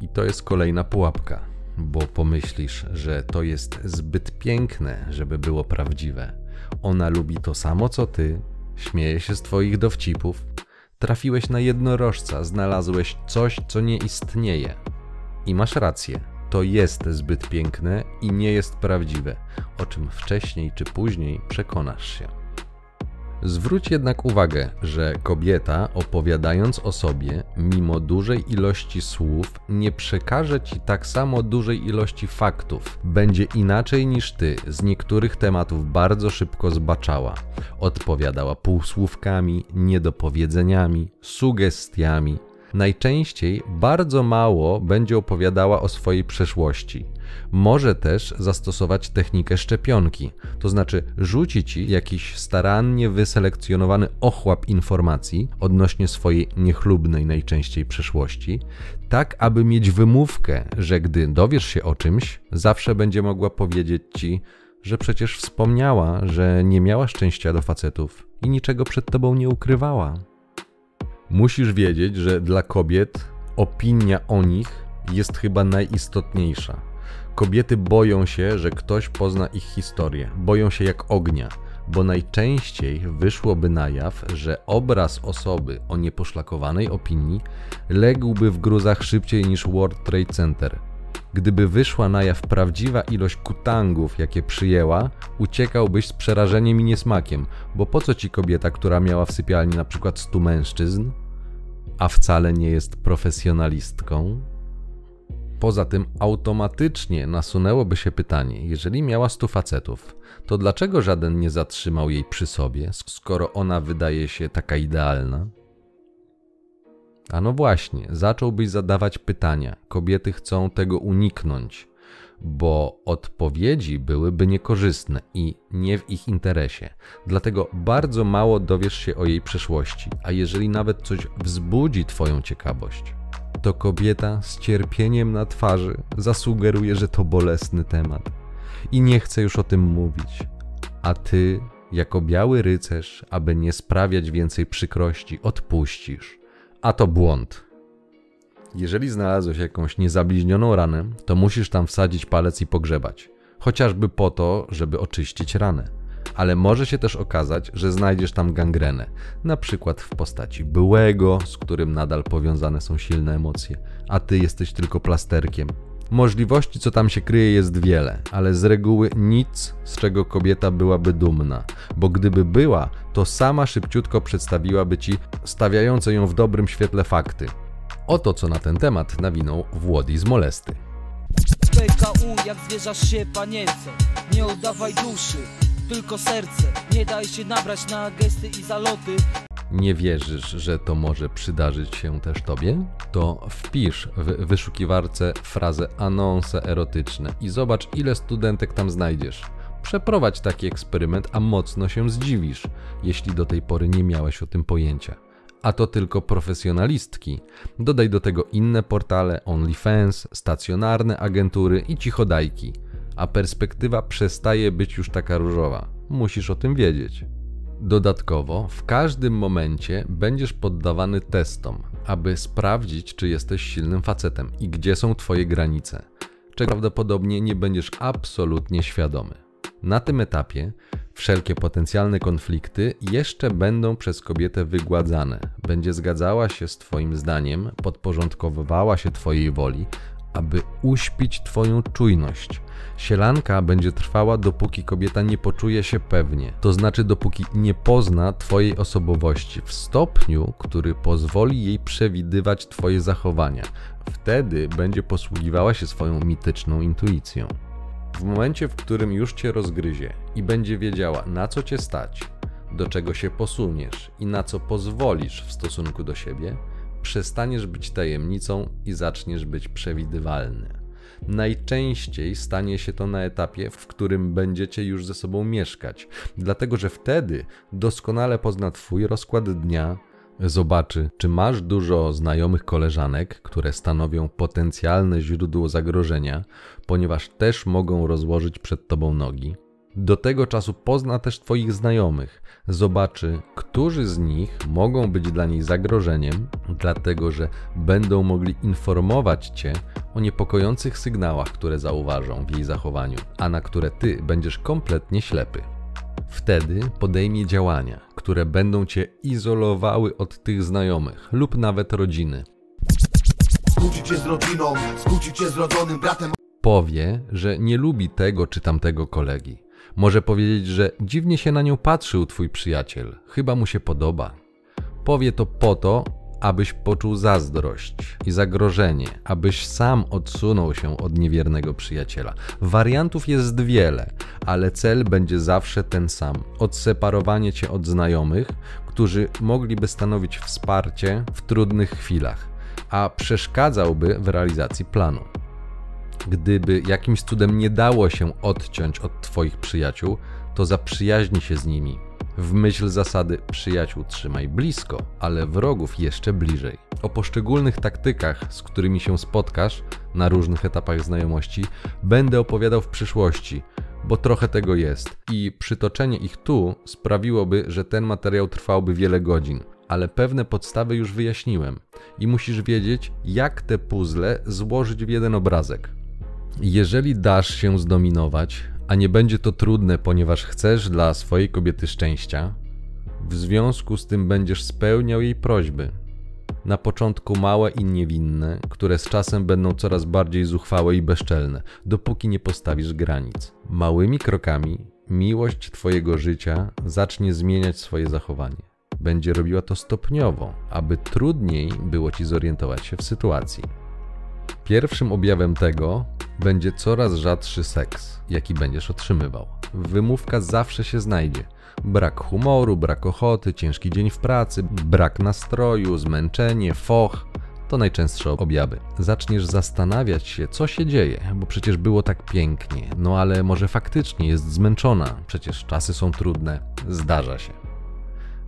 I to jest kolejna pułapka, bo pomyślisz, że to jest zbyt piękne, żeby było prawdziwe. Ona lubi to samo co ty, śmieje się z twoich dowcipów. Trafiłeś na jednorożca, znalazłeś coś, co nie istnieje. I masz rację, to jest zbyt piękne i nie jest prawdziwe, o czym wcześniej czy później przekonasz się. Zwróć jednak uwagę, że kobieta, opowiadając o sobie, mimo dużej ilości słów, nie przekaże ci tak samo dużej ilości faktów. Będzie inaczej niż ty z niektórych tematów bardzo szybko zbaczała. Odpowiadała półsłówkami, niedopowiedzeniami, sugestiami. Najczęściej bardzo mało będzie opowiadała o swojej przeszłości może też zastosować technikę szczepionki, to znaczy rzuci ci jakiś starannie wyselekcjonowany ochłap informacji odnośnie swojej niechlubnej najczęściej przeszłości, tak aby mieć wymówkę, że gdy dowiesz się o czymś, zawsze będzie mogła powiedzieć ci, że przecież wspomniała, że nie miała szczęścia do facetów i niczego przed tobą nie ukrywała. Musisz wiedzieć, że dla kobiet opinia o nich jest chyba najistotniejsza. Kobiety boją się, że ktoś pozna ich historię, boją się jak ognia, bo najczęściej wyszłoby na jaw, że obraz osoby o nieposzlakowanej opinii ległby w gruzach szybciej niż World Trade Center. Gdyby wyszła na jaw prawdziwa ilość kutangów, jakie przyjęła, uciekałbyś z przerażeniem i niesmakiem, bo po co ci kobieta, która miała w sypialni na przykład stu mężczyzn, a wcale nie jest profesjonalistką? Poza tym automatycznie nasunęłoby się pytanie, jeżeli miała stu facetów, to dlaczego żaden nie zatrzymał jej przy sobie, skoro ona wydaje się taka idealna? A no właśnie, zacząłbyś zadawać pytania. Kobiety chcą tego uniknąć, bo odpowiedzi byłyby niekorzystne i nie w ich interesie. Dlatego bardzo mało dowiesz się o jej przeszłości, a jeżeli nawet coś wzbudzi Twoją ciekawość, to kobieta z cierpieniem na twarzy zasugeruje, że to bolesny temat i nie chce już o tym mówić. A ty, jako biały rycerz, aby nie sprawiać więcej przykrości, odpuścisz. A to błąd. Jeżeli znalazłeś jakąś niezabliźnioną ranę, to musisz tam wsadzić palec i pogrzebać. Chociażby po to, żeby oczyścić ranę. Ale może się też okazać, że znajdziesz tam gangrenę, na przykład w postaci byłego, z którym nadal powiązane są silne emocje, a ty jesteś tylko plasterkiem. Możliwości, co tam się kryje, jest wiele, ale z reguły nic, z czego kobieta byłaby dumna, bo gdyby była, to sama szybciutko przedstawiłaby ci stawiające ją w dobrym świetle fakty. Oto co na ten temat nawinął Włodi z Molesty. PKU jak zwierzasz się panience Nie oddawaj duszy, tylko serce Nie daj się nabrać na gesty i zaloty Nie wierzysz, że to może przydarzyć się też tobie? To wpisz w wyszukiwarce frazę anonse erotyczne i zobacz, ile studentek tam znajdziesz. Przeprowadź taki eksperyment, a mocno się zdziwisz, jeśli do tej pory nie miałeś o tym pojęcia. A to tylko profesjonalistki. Dodaj do tego inne portale, OnlyFans, stacjonarne agentury i cichodajki. A perspektywa przestaje być już taka różowa. Musisz o tym wiedzieć. Dodatkowo, w każdym momencie będziesz poddawany testom, aby sprawdzić, czy jesteś silnym facetem i gdzie są Twoje granice, czego prawdopodobnie nie będziesz absolutnie świadomy. Na tym etapie wszelkie potencjalne konflikty jeszcze będą przez kobietę wygładzane. Będzie zgadzała się z Twoim zdaniem, podporządkowywała się Twojej woli, aby uśpić Twoją czujność. Sielanka będzie trwała, dopóki kobieta nie poczuje się pewnie, to znaczy dopóki nie pozna Twojej osobowości w stopniu, który pozwoli jej przewidywać Twoje zachowania. Wtedy będzie posługiwała się swoją mityczną intuicją. W momencie, w którym już cię rozgryzie i będzie wiedziała, na co cię stać, do czego się posuniesz i na co pozwolisz w stosunku do siebie, przestaniesz być tajemnicą i zaczniesz być przewidywalny. Najczęściej stanie się to na etapie, w którym będziecie już ze sobą mieszkać, dlatego że wtedy doskonale pozna Twój rozkład dnia, zobaczy, czy masz dużo znajomych koleżanek, które stanowią potencjalne źródło zagrożenia, ponieważ też mogą rozłożyć przed tobą nogi. Do tego czasu pozna też Twoich znajomych, zobaczy, którzy z nich mogą być dla niej zagrożeniem, dlatego że będą mogli informować Cię o niepokojących sygnałach, które zauważą w jej zachowaniu, a na które Ty będziesz kompletnie ślepy. Wtedy podejmie działania, które będą cię izolowały od tych znajomych lub nawet rodziny. Skłócić się z rodziną, skłócić się z rodzonym bratem Powie, że nie lubi tego czy tamtego kolegi. Może powiedzieć, że dziwnie się na nią patrzył twój przyjaciel, chyba mu się podoba. Powie to po to, abyś poczuł zazdrość i zagrożenie, abyś sam odsunął się od niewiernego przyjaciela. Wariantów jest wiele, ale cel będzie zawsze ten sam: odseparowanie cię od znajomych, którzy mogliby stanowić wsparcie w trudnych chwilach, a przeszkadzałby w realizacji planu. Gdyby jakimś cudem nie dało się odciąć od Twoich przyjaciół, to zaprzyjaźnij się z nimi. W myśl zasady przyjaciół trzymaj blisko, ale wrogów jeszcze bliżej. O poszczególnych taktykach, z którymi się spotkasz na różnych etapach znajomości, będę opowiadał w przyszłości, bo trochę tego jest i przytoczenie ich tu sprawiłoby, że ten materiał trwałby wiele godzin. Ale pewne podstawy już wyjaśniłem i musisz wiedzieć, jak te puzzle złożyć w jeden obrazek. Jeżeli dasz się zdominować, a nie będzie to trudne, ponieważ chcesz dla swojej kobiety szczęścia, w związku z tym będziesz spełniał jej prośby. Na początku małe i niewinne, które z czasem będą coraz bardziej zuchwałe i bezczelne, dopóki nie postawisz granic. Małymi krokami miłość Twojego życia zacznie zmieniać swoje zachowanie. Będzie robiła to stopniowo, aby trudniej było Ci zorientować się w sytuacji. Pierwszym objawem tego będzie coraz rzadszy seks, jaki będziesz otrzymywał. Wymówka zawsze się znajdzie. Brak humoru, brak ochoty, ciężki dzień w pracy, brak nastroju, zmęczenie, foch to najczęstsze objawy. Zaczniesz zastanawiać się, co się dzieje, bo przecież było tak pięknie, no ale może faktycznie jest zmęczona, przecież czasy są trudne, zdarza się.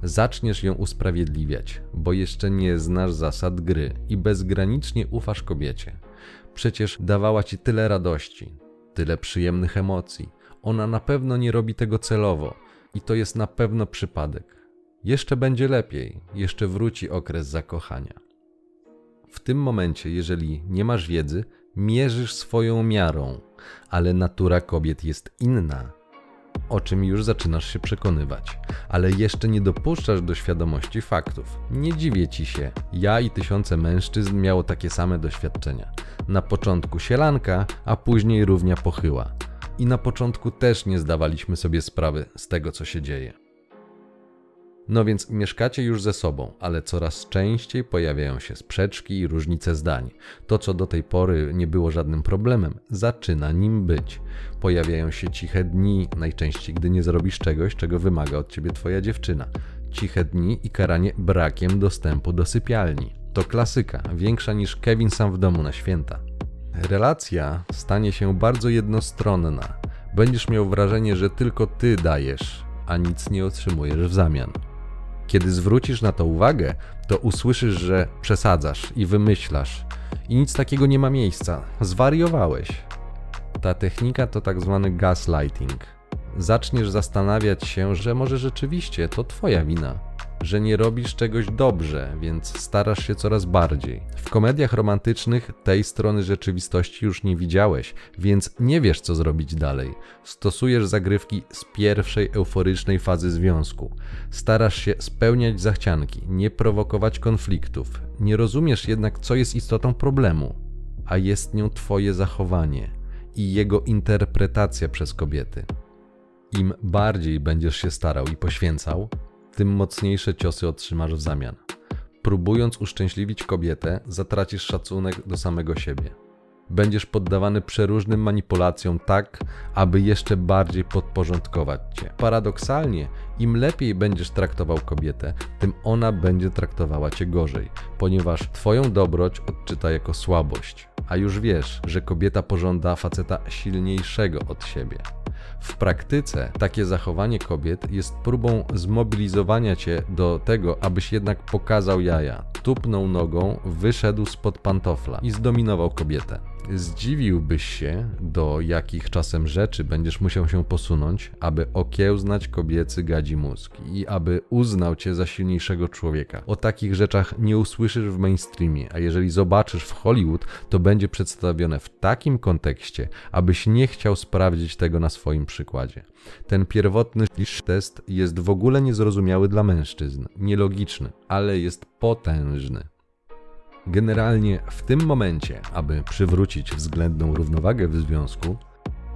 Zaczniesz ją usprawiedliwiać, bo jeszcze nie znasz zasad gry i bezgranicznie ufasz kobiecie. Przecież dawała ci tyle radości, tyle przyjemnych emocji. Ona na pewno nie robi tego celowo i to jest na pewno przypadek. Jeszcze będzie lepiej, jeszcze wróci okres zakochania. W tym momencie, jeżeli nie masz wiedzy, mierzysz swoją miarą, ale natura kobiet jest inna, o czym już zaczynasz się przekonywać, ale jeszcze nie dopuszczasz do świadomości faktów. Nie dziwię ci się, ja i tysiące mężczyzn miało takie same doświadczenia. Na początku sielanka, a później równia pochyła. I na początku też nie zdawaliśmy sobie sprawy z tego, co się dzieje. No więc mieszkacie już ze sobą, ale coraz częściej pojawiają się sprzeczki i różnice zdań. To, co do tej pory nie było żadnym problemem, zaczyna nim być. Pojawiają się ciche dni, najczęściej gdy nie zrobisz czegoś, czego wymaga od ciebie twoja dziewczyna. Ciche dni i karanie brakiem dostępu do sypialni. To klasyka, większa niż Kevin sam w domu na święta. Relacja stanie się bardzo jednostronna. Będziesz miał wrażenie, że tylko ty dajesz, a nic nie otrzymujesz w zamian. Kiedy zwrócisz na to uwagę, to usłyszysz, że przesadzasz i wymyślasz. I nic takiego nie ma miejsca. Zwariowałeś. Ta technika to tak zwany gaslighting. Zaczniesz zastanawiać się, że może rzeczywiście to Twoja wina, że nie robisz czegoś dobrze, więc starasz się coraz bardziej. W komediach romantycznych tej strony rzeczywistości już nie widziałeś, więc nie wiesz, co zrobić dalej. Stosujesz zagrywki z pierwszej euforycznej fazy związku. Starasz się spełniać zachcianki, nie prowokować konfliktów. Nie rozumiesz jednak, co jest istotą problemu, a jest nią Twoje zachowanie i jego interpretacja przez kobiety. Im bardziej będziesz się starał i poświęcał, tym mocniejsze ciosy otrzymasz w zamian. Próbując uszczęśliwić kobietę, zatracisz szacunek do samego siebie. Będziesz poddawany przeróżnym manipulacjom tak, aby jeszcze bardziej podporządkować cię. Paradoksalnie, im lepiej będziesz traktował kobietę, tym ona będzie traktowała cię gorzej, ponieważ twoją dobroć odczyta jako słabość. A już wiesz, że kobieta pożąda faceta silniejszego od siebie. W praktyce takie zachowanie kobiet jest próbą zmobilizowania cię do tego, abyś jednak pokazał jaja, tupnął nogą, wyszedł spod pantofla i zdominował kobietę. Zdziwiłbyś się, do jakich czasem rzeczy będziesz musiał się posunąć, aby okiełznać kobiecy mózg i aby uznał cię za silniejszego człowieka. O takich rzeczach nie usłyszysz w mainstreamie, a jeżeli zobaczysz w Hollywood, to będzie przedstawione w takim kontekście, abyś nie chciał sprawdzić tego na swoim przykładzie. Ten pierwotny test jest w ogóle niezrozumiały dla mężczyzn, nielogiczny, ale jest potężny. Generalnie w tym momencie, aby przywrócić względną równowagę w związku,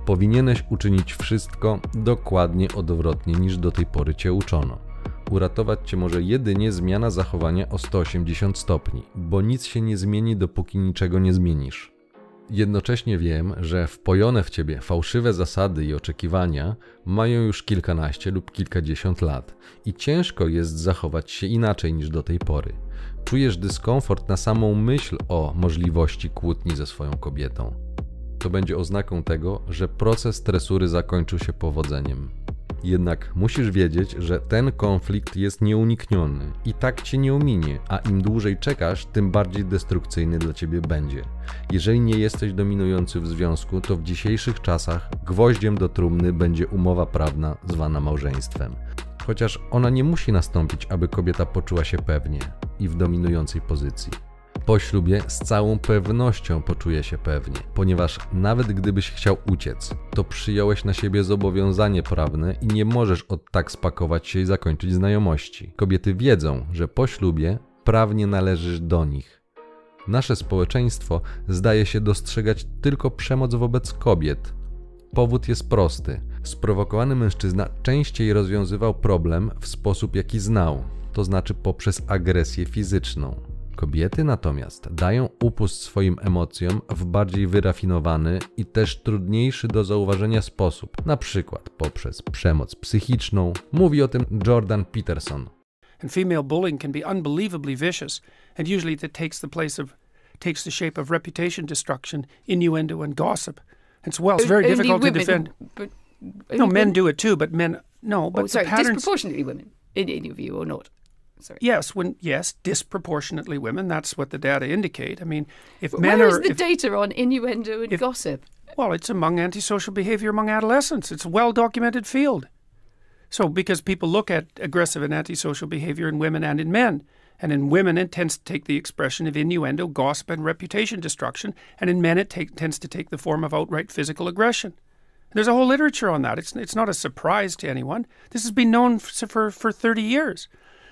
powinieneś uczynić wszystko dokładnie odwrotnie niż do tej pory cię uczono. Uratować cię może jedynie zmiana zachowania o 180 stopni, bo nic się nie zmieni, dopóki niczego nie zmienisz. Jednocześnie wiem, że wpojone w ciebie fałszywe zasady i oczekiwania mają już kilkanaście lub kilkadziesiąt lat i ciężko jest zachować się inaczej niż do tej pory. Czujesz dyskomfort na samą myśl o możliwości kłótni ze swoją kobietą. To będzie oznaką tego, że proces tresury zakończył się powodzeniem. Jednak musisz wiedzieć, że ten konflikt jest nieunikniony i tak cię nie ominie, a im dłużej czekasz, tym bardziej destrukcyjny dla ciebie będzie. Jeżeli nie jesteś dominujący w związku, to w dzisiejszych czasach gwoździem do trumny będzie umowa prawna zwana małżeństwem. Chociaż ona nie musi nastąpić, aby kobieta poczuła się pewnie i w dominującej pozycji. Po ślubie z całą pewnością poczuje się pewnie, ponieważ nawet gdybyś chciał uciec, to przyjąłeś na siebie zobowiązanie prawne i nie możesz od tak spakować się i zakończyć znajomości. Kobiety wiedzą, że po ślubie prawnie należysz do nich. Nasze społeczeństwo zdaje się dostrzegać tylko przemoc wobec kobiet. Powód jest prosty. Sprowokowany mężczyzna częściej rozwiązywał problem w sposób, jaki znał, to znaczy poprzez agresję fizyczną. Kobiety natomiast dają upust swoim emocjom w bardziej wyrafinowany i też trudniejszy do zauważenia sposób, na przykład poprzez przemoc psychiczną. Mówi o tym Jordan Peterson. And female bullying can be unbelievably vicious, and usually that takes the place of takes the shape of reputation destruction, innuendo, and gossip. It's well, it's very Only difficult to women, defend. But, No, men women- do it too, but men no. But Oh, sorry, the patterns. disproportionately women, in, in your view, or not? Sorry. Yes, when yes, disproportionately women. That's what the data indicate. I mean, if But men are is the if- data on innuendo and if- gossip? Well, it's among antisocial behavior among adolescents. It's a well documented field. So, because people look at aggressive and antisocial behavior in women and in men. And in women, it tends to take the expression of innuendo, gossip, and reputation destruction. And in men, it take, tends to take the form of outright physical aggression. There's a whole literature on that. It's, it's not a surprise to anyone. This has been known for, for, for 30 years.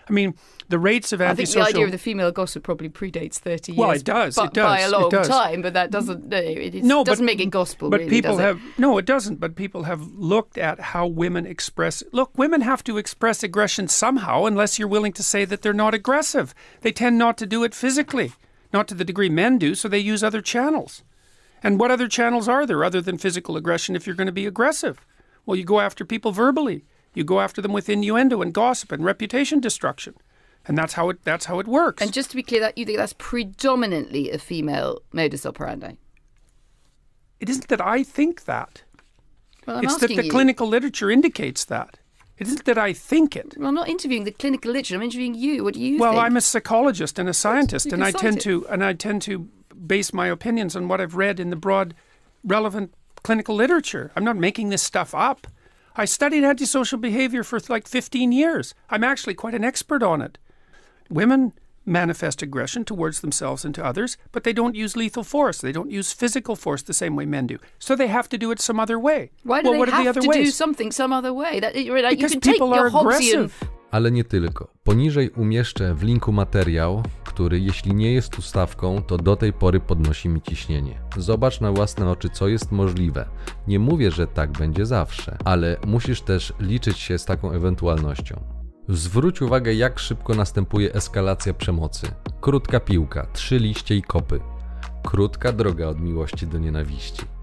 I mean, the rates of I think the idea of the female gossip probably predates 30 years. Well, it does, By, it does, By a long time, but that doesn't, it is, no, doesn't but, make it gospel, But really, people have no, it doesn't. But people have looked at how women express. Look, women have to express aggression somehow, unless you're willing to say that they're not aggressive. They tend not to do it physically, not to the degree men do. So they use other channels. And what other channels are there other than physical aggression? If you're going to be aggressive, well, you go after people verbally. You go after them with innuendo and gossip and reputation destruction, and that's how it. That's how it works. And just to be clear, that you think that's predominantly a female modus operandi? it isn't that I think that. Well, I'm it's that the you. clinical literature indicates that. It isn't that I think it. Well, I'm not interviewing the clinical literature. I'm interviewing you. What do you think? Well, think? I'm a psychologist and a scientist, and I tend it. to and I tend to base my opinions on what I've read in the broad, relevant clinical literature. I'm not making this stuff up. I studied antisocial behavior for like 15 years. I'm actually quite an expert on it. Women manifest aggression towards themselves and to others, but they don't use lethal force. They don't use physical force the same way men do. So they have to do it some other way. Why do well, they what are the have other to do something some other way? That, you're like, you Because can take people your are Hobbesian aggressive. Ale nie tylko. Poniżej umieszczę w linku materiał, który jeśli nie jest ustawką, to do tej pory podnosi mi ciśnienie. Zobacz na własne oczy, co jest możliwe. Nie mówię, że tak będzie zawsze, ale musisz też liczyć się z taką ewentualnością. Zwróć uwagę, jak szybko następuje eskalacja przemocy. Krótka piłka, trzy liście i kopy. Krótka droga od miłości do nienawiści.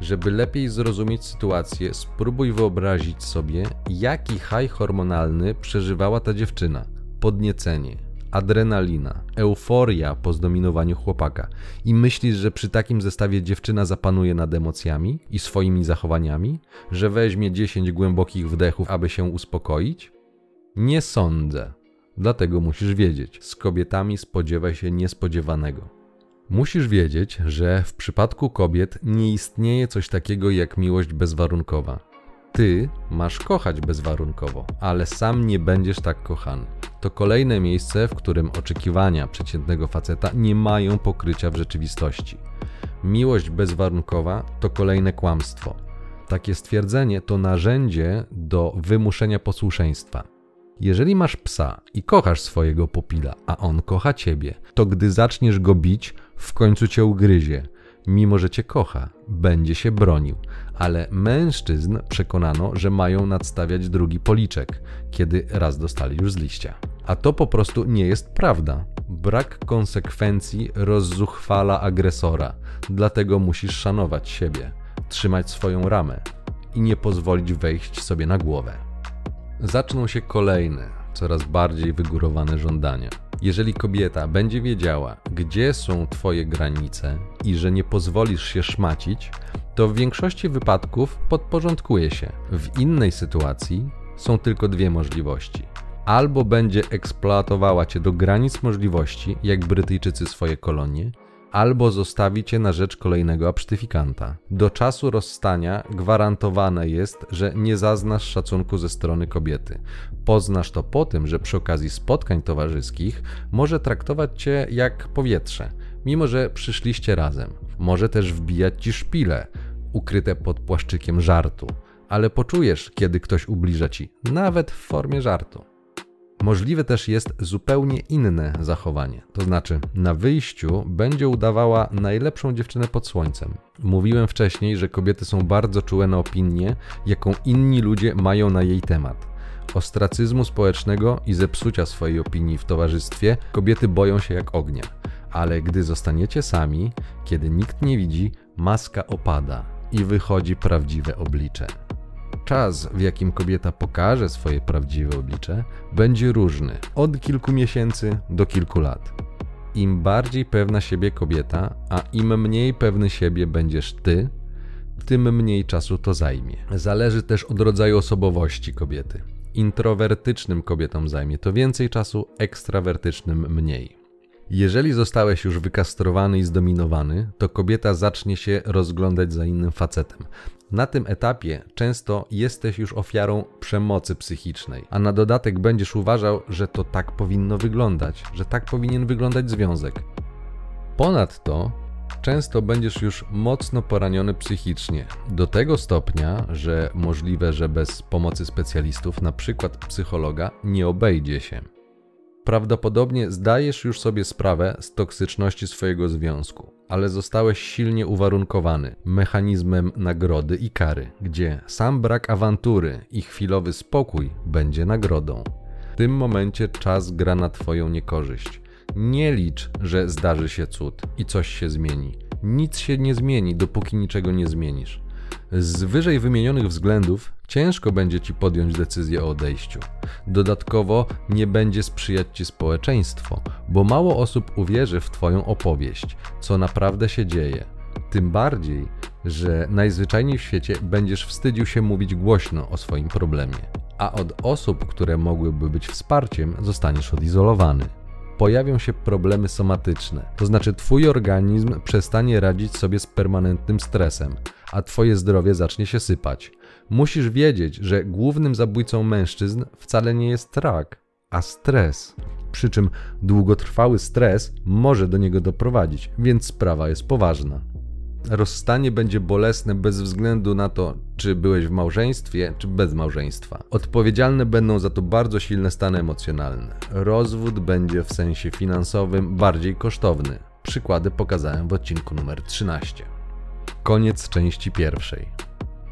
Żeby lepiej zrozumieć sytuację, spróbuj wyobrazić sobie, jaki haj hormonalny przeżywała ta dziewczyna. Podniecenie, adrenalina, euforia po zdominowaniu chłopaka. I myślisz, że przy takim zestawie dziewczyna zapanuje nad emocjami i swoimi zachowaniami? Że weźmie 10 głębokich wdechów, aby się uspokoić? Nie sądzę. Dlatego musisz wiedzieć, z kobietami spodziewaj się niespodziewanego. Musisz wiedzieć, że w przypadku kobiet nie istnieje coś takiego jak miłość bezwarunkowa. Ty masz kochać bezwarunkowo, ale sam nie będziesz tak kochany. To kolejne miejsce, w którym oczekiwania przeciętnego faceta nie mają pokrycia w rzeczywistości. Miłość bezwarunkowa to kolejne kłamstwo. Takie stwierdzenie to narzędzie do wymuszenia posłuszeństwa. Jeżeli masz psa i kochasz swojego popila, a on kocha ciebie, to gdy zaczniesz go bić, w końcu cię ugryzie. Mimo, że cię kocha, będzie się bronił. Ale mężczyzn przekonano, że mają nadstawiać drugi policzek, kiedy raz dostali już z liścia. A to po prostu nie jest prawda. Brak konsekwencji rozzuchwala agresora, dlatego musisz szanować siebie, trzymać swoją ramę i nie pozwolić wejść sobie na głowę zaczną się kolejne, coraz bardziej wygórowane żądania. Jeżeli kobieta będzie wiedziała, gdzie są Twoje granice i że nie pozwolisz się szmacić, to w większości wypadków podporządkuje się. W innej sytuacji są tylko dwie możliwości. Albo będzie eksploatowała cię do granic możliwości, jak Brytyjczycy swoje kolonie, albo zostawi cię na rzecz kolejnego absztyfikanta. Do czasu rozstania gwarantowane jest, że nie zaznasz szacunku ze strony kobiety. Poznasz to po tym, że przy okazji spotkań towarzyskich może traktować cię jak powietrze, mimo że przyszliście razem. Może też wbijać ci szpile, ukryte pod płaszczykiem żartu, ale poczujesz, kiedy ktoś ubliża ci, nawet w formie żartu. Możliwe też jest zupełnie inne zachowanie. To znaczy, na wyjściu będzie udawała najlepszą dziewczynę pod słońcem. Mówiłem wcześniej, że kobiety są bardzo czułe na opinię, jaką inni ludzie mają na jej temat. Ostracyzmu społecznego i zepsucia swojej opinii w towarzystwie kobiety boją się jak ognia. Ale gdy zostaniecie sami, kiedy nikt nie widzi, maska opada i wychodzi prawdziwe oblicze. Czas, w jakim kobieta pokaże swoje prawdziwe oblicze, będzie różny od kilku miesięcy do kilku lat. Im bardziej pewna siebie kobieta, a im mniej pewny siebie będziesz ty, tym mniej czasu to zajmie. Zależy też od rodzaju osobowości kobiety. Introwertycznym kobietom zajmie to więcej czasu, ekstrawertycznym mniej. Jeżeli zostałeś już wykastrowany i zdominowany, to kobieta zacznie się rozglądać za innym facetem. Na tym etapie często jesteś już ofiarą przemocy psychicznej, a na dodatek będziesz uważał, że to tak powinno wyglądać, że tak powinien wyglądać związek. Ponadto często będziesz już mocno poraniony psychicznie, do tego stopnia, że możliwe, że bez pomocy specjalistów, na przykład psychologa, nie obejdzie się. Prawdopodobnie zdajesz już sobie sprawę z toksyczności swojego związku, ale zostałeś silnie uwarunkowany mechanizmem nagrody i kary, gdzie sam brak awantury i chwilowy spokój będzie nagrodą. W tym momencie czas gra na Twoją niekorzyść. Nie licz, że zdarzy się cud i coś się zmieni. Nic się nie zmieni, dopóki niczego nie zmienisz. Z wyżej wymienionych względów ciężko będzie ci podjąć decyzję o odejściu. Dodatkowo nie będzie sprzyjać ci społeczeństwo, bo mało osób uwierzy w Twoją opowieść, co naprawdę się dzieje. Tym bardziej, że najzwyczajniej w świecie będziesz wstydził się mówić głośno o swoim problemie, a od osób, które mogłyby być wsparciem, zostaniesz odizolowany pojawią się problemy somatyczne, to znaczy Twój organizm przestanie radzić sobie z permanentnym stresem, a Twoje zdrowie zacznie się sypać. Musisz wiedzieć, że głównym zabójcą mężczyzn wcale nie jest rak, a stres. Przy czym długotrwały stres może do niego doprowadzić, więc sprawa jest poważna. Rozstanie będzie bolesne bez względu na to, czy byłeś w małżeństwie, czy bez małżeństwa. Odpowiedzialne będą za to bardzo silne stany emocjonalne. Rozwód będzie w sensie finansowym bardziej kosztowny. Przykłady pokazałem w odcinku numer 13. Koniec części pierwszej.